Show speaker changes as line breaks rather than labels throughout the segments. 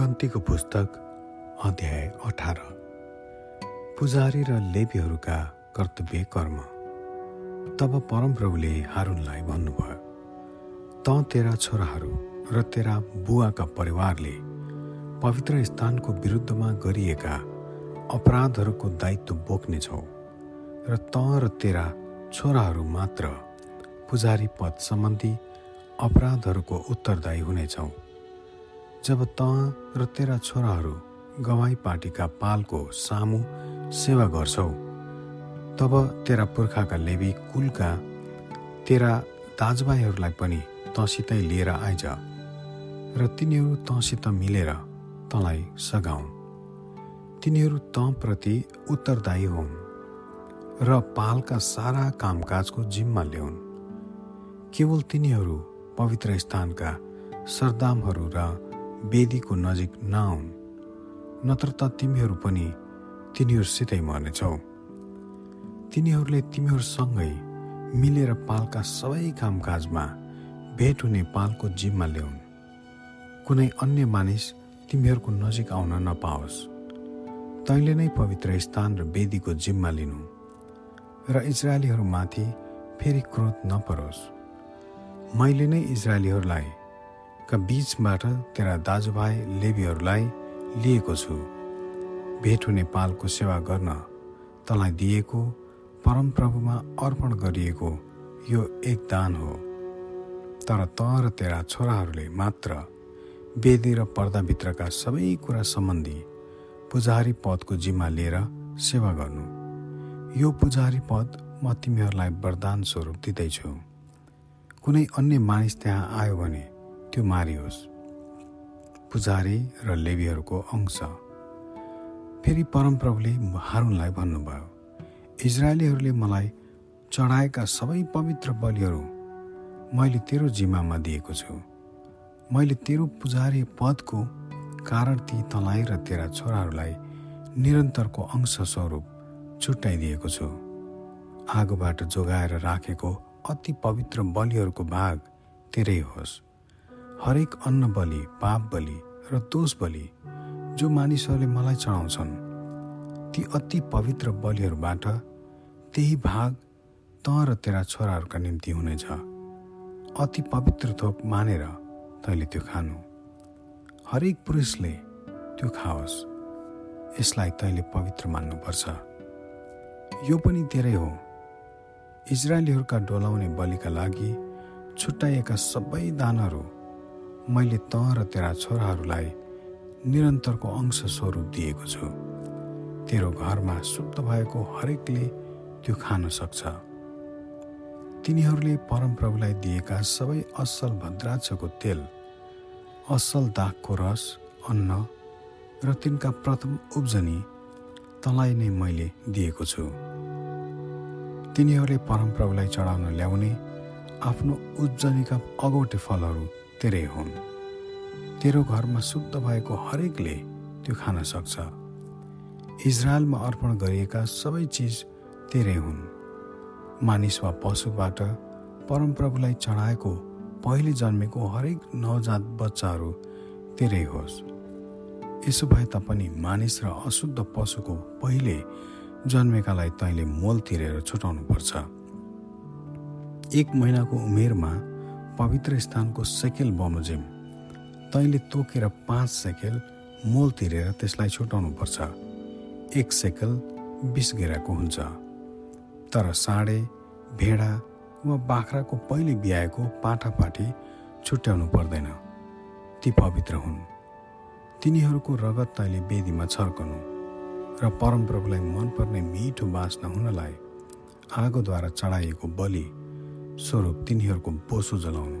गन्तीको पुस्तक अध्याय अठार। पुजारी र लेपीहरूका कर्तव्य कर्म। तब परमप्रभुले हारुनलाई भन्नुभयो त तेरा छोराहरू र तेरा बुवाका परिवारले पवित्र स्थानको विरुद्धमा गरिएका अपराधहरूको दायित्व बोक्नेछौ र त र तेरा छोराहरू मात्र पुजारी पद सम्बन्धी अपराधहरूको उत्तरदायी हुनेछौ। जब त र तेरा छोराहरू गवाई पार्टीका पालको सामु सेवा गर्छौ तब तेरा पुर्खाका लेबी कुलका तेरा दाजुभाइहरूलाई पनि तँसितै लिएर आइज र तिनीहरू तँसित मिलेर तँलाई सघाउन् तिनीहरू तँप्रति उत्तरदायी हुन् र पालका सारा कामकाजको जिम्मा ल्याउन्। केवल तिनीहरू पवित्र स्थानका सरदामहरू र वेदीको नजिक नआउन् नत्र त तिमीहरू पनि तिनीहरूसितै मर्नेछौ। तिनीहरूले तिमीहरूसँगै मिलेर पालका सबै कामकाजमा भेट हुने पालको जिम्मा ल्याउन्। कुनै अन्य मानिस तिमीहरूको नजिक आउन नपाओस्। तैँले नै पवित्र स्थान र वेदीको जिम्मा लिनु र इजरायलीहरूमाथि फेरि क्रोध नपरोस्। मैले नै इजरायलीहरूलाई का बिचबाट तेरा दाजुभाइ लेबीहरूलाई लिएको छु। भेट हुने पालको सेवा गर्न तँलाई दिएको परमप्रभुमा अर्पण गरिएको यो एक दान हो। तर त र तेरा छोराहरूले मात्र वेदी र पर्दाभित्रका सबै कुरा सम्बन्धी पुजारी पदको जिम्मा लिएर सेवा गर्नु। यो पुजारी पद म तिमीहरूलाई वरदान स्वरूप दिँदैछु। कुनै अन्य मानिस त्यहाँ आयो भने त्यो मारियोस्। पुजारी र लेबीहरूको अंश। फेरि परमप्रभुले हारुनलाई भन्नुभयो इजरायलीहरूले मलाई चढाएका सबै पवित्र बलिहरू मैले तेरो जिम्मामा दिएको छु। मैले तेरो पुजारी पदको कारण ती तँलाई र तेरा छोराहरूलाई निरन्तरको अंश स्वरूप छुट्याइदिएको छु। आगोबाट जोगाएर राखेको अति पवित्र बलिहरूको भाग तेरै होस्। हरेक अन्न बलि पाप बलि र दोष बलि जो मानिसहरूले मलाई चढाउँछन् ती अति पवित्र बलिहरूबाट त्यही भाग त र तेरा छोराहरूका निम्ति हुनेछ। अति पवित्र थोक मानेर तैँले त्यो खानु। हरेक पुरुषले त्यो खाओस्। यसलाई तैँले पवित्र मान्नुपर्छ। यो पनि तेरै हो। इजरायलीहरूका डोलाउने बलिका लागि छुट्याइएका सबै दानहरू मैले त र तेरा छोराहरूलाई निरन्तरको अंश स्वरूप दिएको छु। तेरो घरमा शुद्ध भएको हरेकले त्यो खान सक्छ। तिनीहरूले परमप्रभुलाई दिएका सबै असल भद्राक्षको तेल असल दागको रस अन्न र तिनका प्रथम उब्जनी तँलाई नै मैले दिएको छु। तिनीहरूले परमप्रभुलाई चढाउन ल्याउने आफ्नो उब्जनीका अगौटे फलहरू तेरै हुन्। तेरो घरमा शुद्ध भएको हरेकले त्यो खान सक्छ। इजरायलमा अर्पण गरिएका सबै चिज तेरै हुन्। मानिस वा पशुबाट परमप्रभुलाई चढाएको पहिले जन्मेको हरेक नवजात बच्चाहरू तेरै होस्। यसो भए तापनि मानिस र अशुद्ध पशुको पहिले जन्मेकालाई तैँले मोल तिरेर छुटाउनुपर्छ। एक महिनाको उमेरमा पवित्र स्थानको सेकेल बमोजिम। तैँले तोकेर पाँच सेकेल मोल तिरेर त्यसलाई छुटाउनुपर्छ। एक सेकेल बिस गेराको हुन्छ। तर साँडे भेडा वा बाख्राको पहिले बिहाएको पाठापाठी छुट्याउनु पर्दैन। ती पवित्र हुन्। तिनीहरूको रगत तैँले वेदीमा छर्कनु र परमप्रभुलाई मनपर्ने मिठो बाँच्न हुनलाई आगोद्वारा चढाइएको बलि स्वरूप तिनीहरूको बोसो जलाउनु।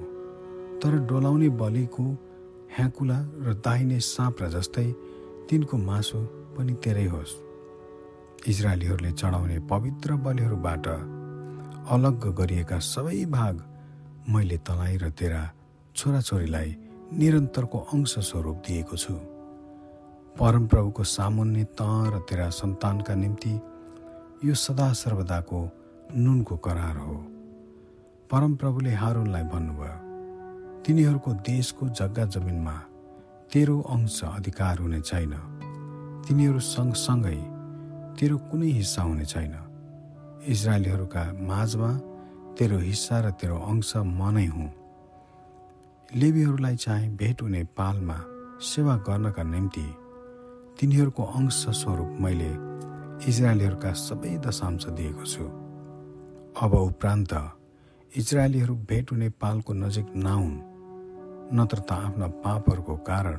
तर डोलाउने बलिको ह्याकुला र दाहिने साँप्रा जस्तै तिनको मासु पनि तेरै होस्। इजरायलीहरूले चढाउने पवित्र बलिहरूबाट अलग गरिएका सबै भाग मैले तलाई र तेरा छोराछोरीलाई निरन्तरको अंश स्वरूप दिएको छु। परमप्रभुको सामुन्ने त र तेरा सन्तानका निम्ति यो सदा सर्वदाको नुनको करार हो। परमप्रभुले हारुनलाई भन्नुभयो तिनीहरूको देशको जग्गा जमिनमा तेरो अंश अधिकार हुने छैन। तिनीहरू सँगसँगै तेरो कुनै हिस्सा हुने छैन। इजरायलीहरूका माझमा तेरो हिस्सा र तेरो अंश म नै हुँ। लेबीहरूलाई चाहिँ भेट हुने पालमा सेवा गर्नका निम्ति तिनीहरूको अंश स्वरूप मैले इजरायलीहरूका सबै दशांश दिएको छु। अब उपरान्त इजरायलीहरू भेट हुने पालको नजिक नहुन् नत्र त आफ्ना पापहरूको कारण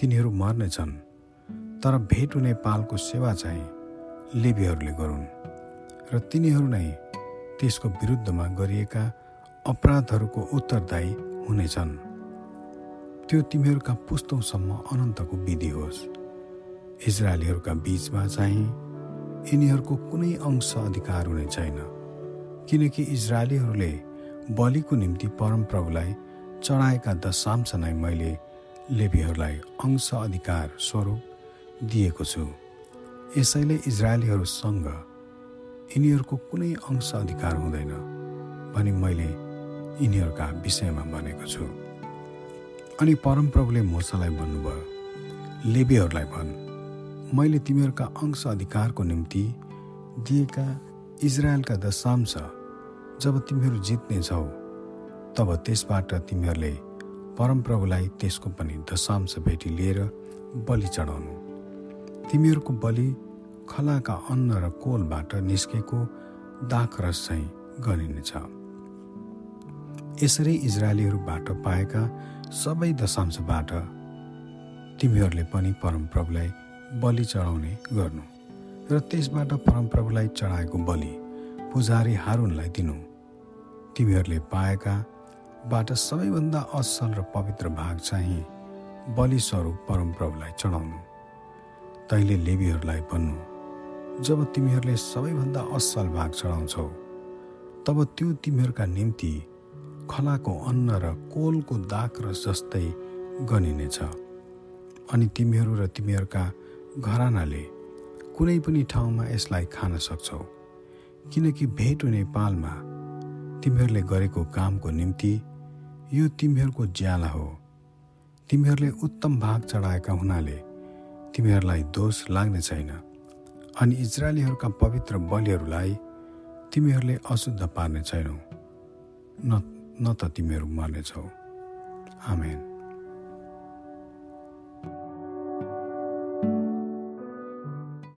तिनीहरू मर्नेछन् तर भेट हुने पालको सेवा चाहिँ लेबीहरूले गरून् र तिनीहरू नै त्यसको विरुद्धमा गरिएका अपराधहरूको उत्तरदायी हुनेछन् त्यो तिमीहरूका पुस्तौँसम्म अनन्तको विधि होस्। इजरायलीहरूका बिचमा चाहिँ यिनीहरूको कुनै अंश अधिकार हुने छैन। किनकि इजरायलीहरूले बलिको निम्ति परमप्रभुलाई चढाएका दशांश नै मैले लेबीहरूलाई अंश अधिकार स्वरूप दिएको छु। यसैले इजरायलीहरूसँग यिनीहरूको कुनै अंश अधिकार हुँदैन भनी मैले यिनीहरूका विषयमा भनेको छु। अनि परमप्रभुले मोसालाई भन्नुभयो लेबीहरूलाई भन् मैले तिमीहरूका अंश अधिकारको निम्ति दिएका इजरायलका दशांश जब तिमीहरू जित्नेछौ तब त्यसबाट तिमीहरूले परमप्रभुलाई त्यसको पनि दशांश भेटी लिएर बलि चढाउनु। तिमीहरूको बलि खलाका अन्न र कोलबाट निस्केको दाखरस चाहिँ गरिनेछ। यसरी इजरायलीहरूबाट पाएका सबै दशांशबाट तिमीहरूले पनि परमप्रभुलाई बलि चढाउने गर्नु र त्यसबाट परमप्रभुलाई चढाएको बलि पुजारी हारुनलाई दिनु। तिमीहरूले पाएकाबाट सबैभन्दा असल र पवित्र भाग चाहिँ बलिस्वरूप परमप्रभुलाई चढाउनु। तैँले लेबीहरूलाई भन्नु जब तिमीहरूले सबैभन्दा असल भाग चढाउँछौ तब त्यो तिमीहरूका निम्ति खलाको अन्न र कोलको दाग र जस्तै गनिनेछ। अनि तिमीहरू र तिमीहरूका घरानाले कुनै पनि ठाउँमा यसलाई खान सक्छौ किनकि भेट हुने पालमा तिमीहरूले गरेको कामको निम्ति यो तिमीहरूको ज्याला हो। तिमीहरूले उत्तम भाग चढाएका हुनाले तिमीहरूलाई दोष लाग्ने छैन। अनि इजरायलीहरूका पवित्र बलिहरूलाई तिमीहरूले अशुद्ध पार्ने छैनौ। न त तिमीहरू मर्नेछौ। आमेन।